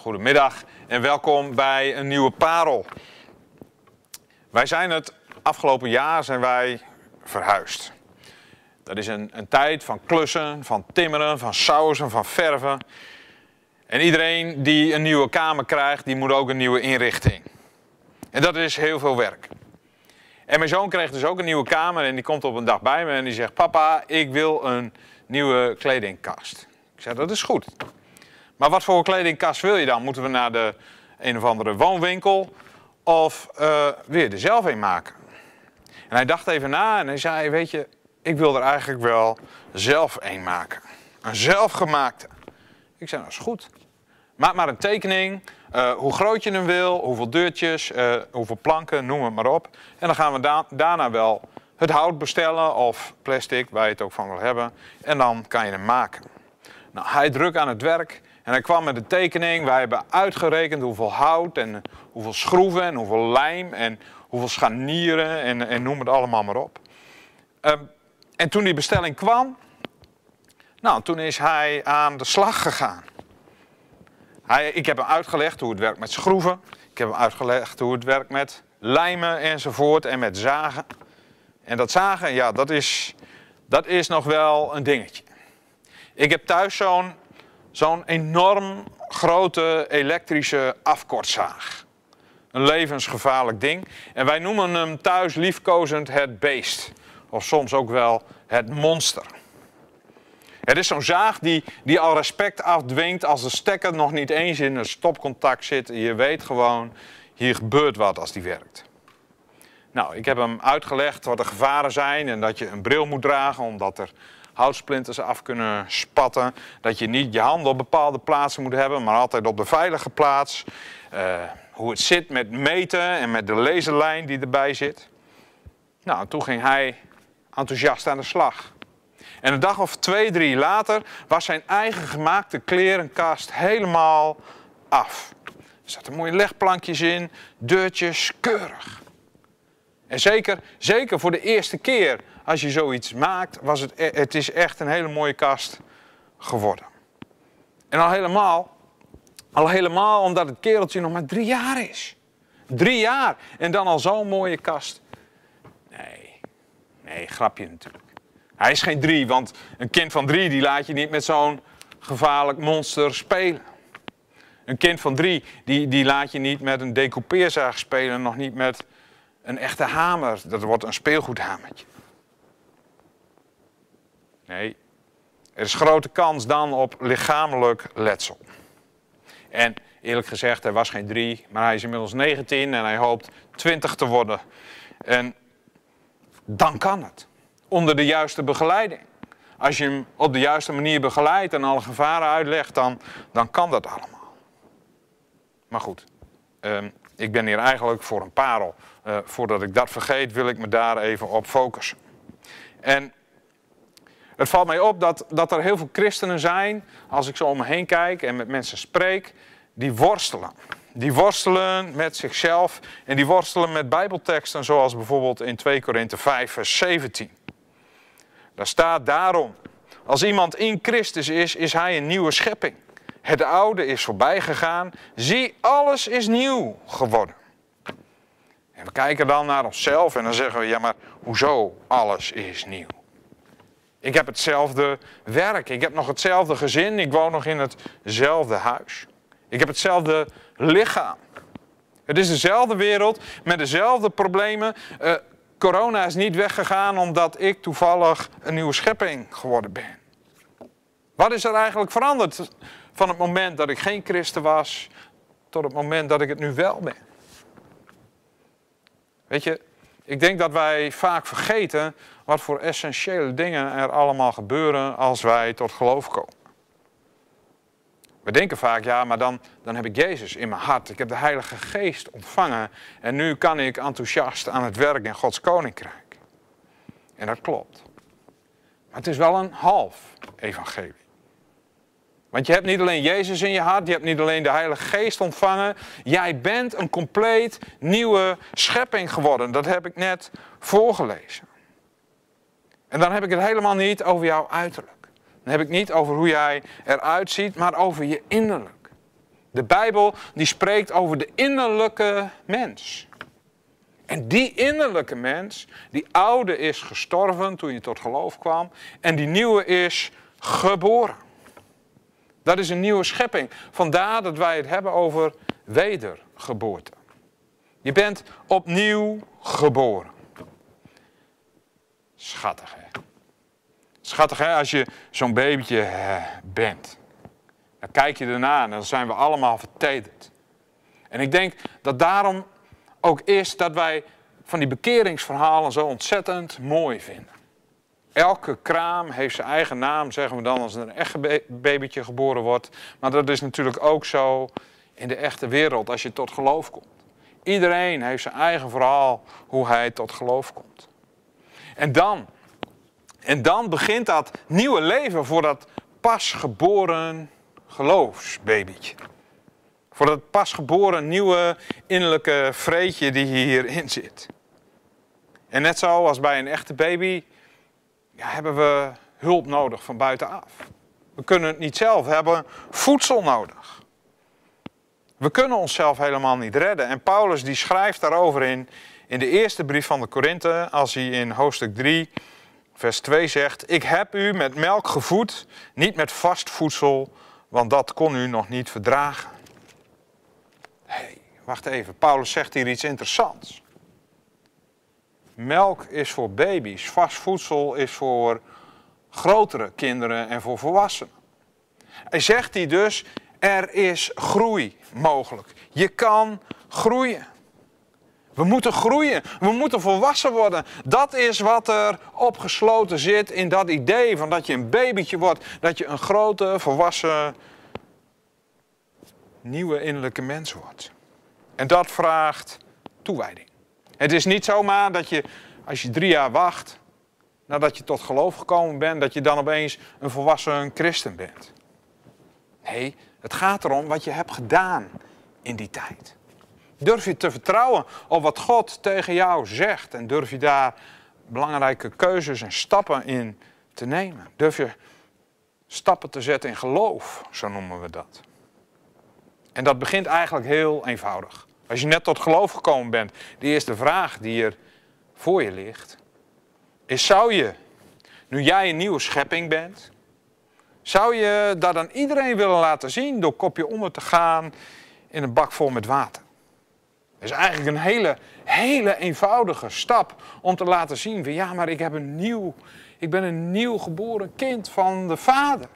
Goedemiddag en welkom bij een nieuwe parel. Wij zijn het afgelopen jaar zijn wij verhuisd. Dat is een, een tijd van klussen, van timmeren, van sausen, van verven. En iedereen die een nieuwe kamer krijgt, die moet ook een nieuwe inrichting. En dat is heel veel werk. En mijn zoon kreeg dus ook een nieuwe kamer en die komt op een dag bij me en die zegt: Papa, ik wil een nieuwe kledingkast. Ik zeg: Dat is goed. Maar wat voor kledingkast wil je dan? Moeten we naar de een of andere woonwinkel of uh, wil er zelf een maken? En hij dacht even na en hij zei: Weet je, ik wil er eigenlijk wel zelf een maken. Een zelfgemaakte. Ik zei: Dat is goed. Maak maar een tekening, uh, hoe groot je hem wil, hoeveel deurtjes, uh, hoeveel planken, noem het maar op. En dan gaan we da daarna wel het hout bestellen of plastic, waar je het ook van wil hebben. En dan kan je hem maken. Nou, hij druk aan het werk en hij kwam met een tekening. Wij hebben uitgerekend hoeveel hout en hoeveel schroeven en hoeveel lijm en hoeveel scharnieren en, en noem het allemaal maar op. Um, en toen die bestelling kwam, nou, toen is hij aan de slag gegaan. Hij, ik heb hem uitgelegd hoe het werkt met schroeven. Ik heb hem uitgelegd hoe het werkt met lijmen enzovoort en met zagen. En dat zagen, ja, dat is, dat is nog wel een dingetje. Ik heb thuis zo'n zo'n enorm grote elektrische afkortzaag. Een levensgevaarlijk ding. En wij noemen hem thuis liefkozend het beest. Of soms ook wel het monster. Het is zo'n zaag die, die al respect afdwingt als de stekker nog niet eens in een stopcontact zit. Je weet gewoon, hier gebeurt wat als die werkt. Nou, ik heb hem uitgelegd wat de gevaren zijn en dat je een bril moet dragen omdat er houtsplinters af kunnen spatten. Dat je niet je handen op bepaalde plaatsen moet hebben, maar altijd op de veilige plaats. Uh, hoe het zit met meten en met de laserlijn die erbij zit. Nou, toen ging hij enthousiast aan de slag. En een dag of twee, drie later was zijn eigen gemaakte klerenkast helemaal af. Er zaten mooie legplankjes in, deurtjes, keurig. En zeker, zeker voor de eerste keer als je zoiets maakt, was het, e- het is echt een hele mooie kast geworden. En al helemaal, al helemaal omdat het kereltje nog maar drie jaar is. Drie jaar en dan al zo'n mooie kast. Nee, nee, grapje natuurlijk. Hij is geen drie, want een kind van drie die laat je niet met zo'n gevaarlijk monster spelen. Een kind van drie die, die laat je niet met een decoupeerzaag spelen, nog niet met een echte hamer. Dat wordt een speelgoedhamertje. Nee, er is grote kans dan op lichamelijk letsel. En eerlijk gezegd, hij was geen drie, maar hij is inmiddels 19 en hij hoopt 20 te worden. En dan kan het onder de juiste begeleiding. Als je hem op de juiste manier begeleidt en alle gevaren uitlegt, dan, dan kan dat allemaal. Maar goed, uh, ik ben hier eigenlijk voor een parel. Uh, voordat ik dat vergeet, wil ik me daar even op focussen. En het valt mij op dat, dat er heel veel christenen zijn, als ik zo om me heen kijk en met mensen spreek, die worstelen. Die worstelen met zichzelf en die worstelen met bijbelteksten zoals bijvoorbeeld in 2 Korinthe 5 vers 17. Daar staat daarom, als iemand in Christus is, is hij een nieuwe schepping. Het oude is voorbij gegaan, zie, alles is nieuw geworden. En we kijken dan naar onszelf en dan zeggen we, ja maar hoezo alles is nieuw? Ik heb hetzelfde werk, ik heb nog hetzelfde gezin, ik woon nog in hetzelfde huis. Ik heb hetzelfde lichaam. Het is dezelfde wereld met dezelfde problemen. Uh, corona is niet weggegaan omdat ik toevallig een nieuwe schepping geworden ben. Wat is er eigenlijk veranderd van het moment dat ik geen christen was tot het moment dat ik het nu wel ben? Weet je, ik denk dat wij vaak vergeten wat voor essentiële dingen er allemaal gebeuren als wij tot geloof komen. We denken vaak, ja, maar dan, dan heb ik Jezus in mijn hart. Ik heb de Heilige Geest ontvangen. En nu kan ik enthousiast aan het werk in Gods Koninkrijk. En dat klopt. Maar het is wel een half evangelie. Want je hebt niet alleen Jezus in je hart, je hebt niet alleen de Heilige Geest ontvangen. Jij bent een compleet nieuwe schepping geworden. Dat heb ik net voorgelezen. En dan heb ik het helemaal niet over jouw uiterlijk. Dan heb ik niet over hoe jij eruit ziet, maar over je innerlijk. De Bijbel die spreekt over de innerlijke mens. En die innerlijke mens, die oude is gestorven toen je tot geloof kwam. En die nieuwe is geboren. Dat is een nieuwe schepping. Vandaar dat wij het hebben over wedergeboorte. Je bent opnieuw geboren. Schattig hè. Schattig hè, als je zo'n babytje bent. Dan kijk je erna en dan zijn we allemaal vertederd. En ik denk dat daarom ook is dat wij van die bekeringsverhalen zo ontzettend mooi vinden. Elke kraam heeft zijn eigen naam, zeggen we dan, als er een echt babytje geboren wordt. Maar dat is natuurlijk ook zo in de echte wereld, als je tot geloof komt. Iedereen heeft zijn eigen verhaal hoe hij tot geloof komt. En dan, en dan begint dat nieuwe leven voor dat pasgeboren geloofsbabytje. Voor dat pasgeboren nieuwe innerlijke vreetje die hierin zit. En net zoals bij een echte baby ja, hebben we hulp nodig van buitenaf. We kunnen het niet zelf, we hebben voedsel nodig. We kunnen onszelf helemaal niet redden. En Paulus die schrijft daarover in, in de eerste brief van de Korinthe, als hij in hoofdstuk 3, vers 2 zegt: Ik heb u met melk gevoed, niet met vast voedsel, want dat kon u nog niet verdragen. Hé, hey, wacht even, Paulus zegt hier iets interessants. Melk is voor baby's, vast voedsel is voor grotere kinderen en voor volwassenen. Hij zegt hij dus, er is groei mogelijk. Je kan groeien. We moeten groeien. We moeten volwassen worden. Dat is wat er opgesloten zit in dat idee van dat je een babytje wordt. Dat je een grote, volwassen, nieuwe innerlijke mens wordt. En dat vraagt toewijding. Het is niet zomaar dat je, als je drie jaar wacht, nadat je tot geloof gekomen bent, dat je dan opeens een volwassen christen bent. Nee, het gaat erom wat je hebt gedaan in die tijd. Durf je te vertrouwen op wat God tegen jou zegt en durf je daar belangrijke keuzes en stappen in te nemen? Durf je stappen te zetten in geloof, zo noemen we dat. En dat begint eigenlijk heel eenvoudig. Als je net tot geloof gekomen bent, de eerste vraag die er voor je ligt, is: zou je, nu jij een nieuwe schepping bent, zou je dat aan iedereen willen laten zien door kopje onder te gaan in een bak vol met water? Dat is eigenlijk een hele, hele eenvoudige stap om te laten zien van ja, maar ik heb een nieuw, ik ben een nieuw geboren kind van de Vader.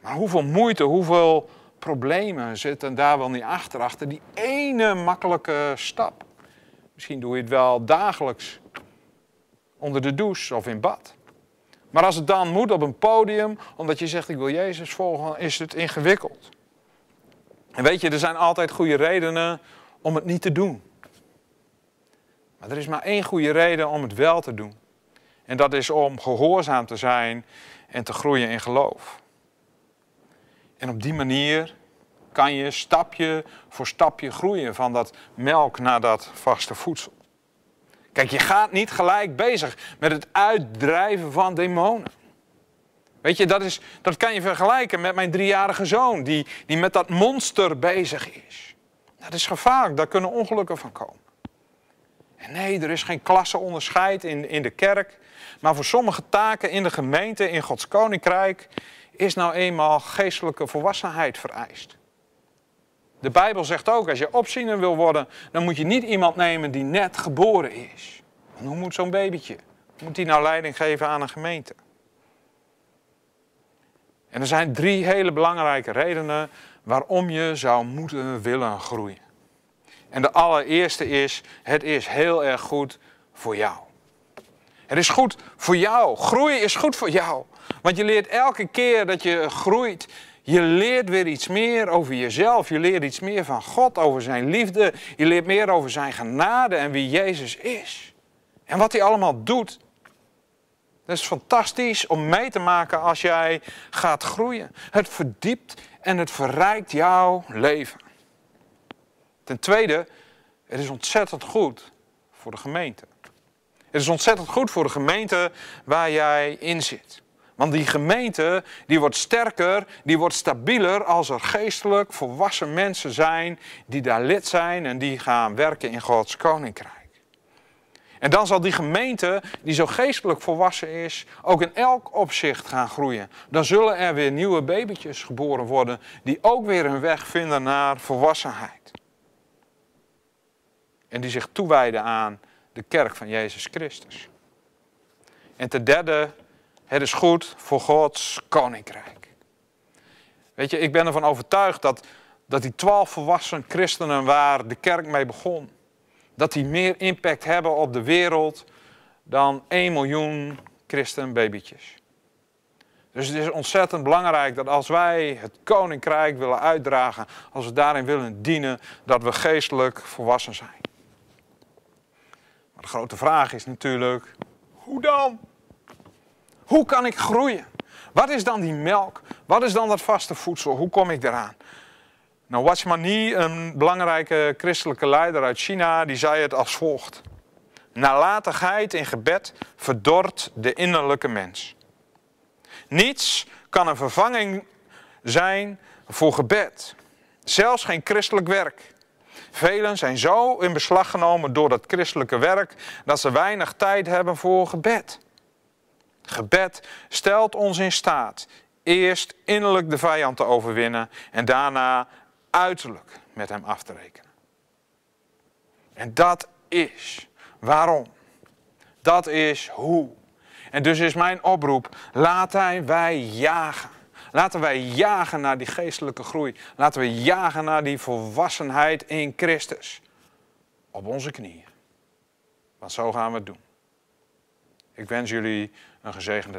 Maar hoeveel moeite, hoeveel problemen zitten daar wel niet achter, achter die ene makkelijke stap. Misschien doe je het wel dagelijks onder de douche of in bad. Maar als het dan moet op een podium, omdat je zegt ik wil Jezus volgen, is het ingewikkeld. En weet je, er zijn altijd goede redenen om het niet te doen. Maar er is maar één goede reden om het wel te doen. En dat is om gehoorzaam te zijn en te groeien in geloof. En op die manier kan je stapje voor stapje groeien van dat melk naar dat vaste voedsel. Kijk, je gaat niet gelijk bezig met het uitdrijven van demonen. Weet je, dat, is, dat kan je vergelijken met mijn driejarige zoon, die, die met dat monster bezig is. Dat is gevaarlijk, daar kunnen ongelukken van komen. En nee, er is geen klasseonderscheid in, in de kerk. Maar voor sommige taken in de gemeente, in Gods koninkrijk, is nou eenmaal geestelijke volwassenheid vereist. De Bijbel zegt ook, als je opziener wil worden, dan moet je niet iemand nemen die net geboren is. hoe moet zo'n babytje? Moet die nou leiding geven aan een gemeente? En er zijn drie hele belangrijke redenen waarom je zou moeten willen groeien. En de allereerste is, het is heel erg goed voor jou. Het is goed voor jou. Groeien is goed voor jou. Want je leert elke keer dat je groeit, je leert weer iets meer over jezelf. Je leert iets meer van God, over zijn liefde. Je leert meer over zijn genade en wie Jezus is. En wat hij allemaal doet. Dat is fantastisch om mee te maken als jij gaat groeien. Het verdiept en het verrijkt jouw leven. Ten tweede, het is ontzettend goed voor de gemeente. Het is ontzettend goed voor de gemeente waar jij in zit. Want die gemeente die wordt sterker, die wordt stabieler als er geestelijk volwassen mensen zijn die daar lid zijn en die gaan werken in Gods koninkrijk. En dan zal die gemeente, die zo geestelijk volwassen is, ook in elk opzicht gaan groeien. Dan zullen er weer nieuwe babytjes geboren worden, die ook weer hun weg vinden naar volwassenheid. En die zich toewijden aan de kerk van Jezus Christus. En ten derde, het is goed voor Gods koninkrijk. Weet je, ik ben ervan overtuigd dat, dat die twaalf volwassen christenen waar de kerk mee begon, dat die meer impact hebben op de wereld dan 1 miljoen christenbabytjes. Dus het is ontzettend belangrijk dat als wij het koninkrijk willen uitdragen, als we daarin willen dienen, dat we geestelijk volwassen zijn. Maar de grote vraag is natuurlijk, hoe dan? Hoe kan ik groeien? Wat is dan die melk? Wat is dan dat vaste voedsel? Hoe kom ik eraan? Nou, Watchman een belangrijke christelijke leider uit China, die zei het als volgt. Nalatigheid in gebed verdort de innerlijke mens. Niets kan een vervanging zijn voor gebed. Zelfs geen christelijk werk. Velen zijn zo in beslag genomen door dat christelijke werk dat ze weinig tijd hebben voor gebed. Gebed stelt ons in staat eerst innerlijk de vijand te overwinnen en daarna uiterlijk met hem af te rekenen. En dat is waarom. Dat is hoe. En dus is mijn oproep, laten wij jagen. Laten wij jagen naar die geestelijke groei. Laten we jagen naar die volwassenheid in Christus. Op onze knieën. Want zo gaan we het doen. Ik wens jullie een gezegende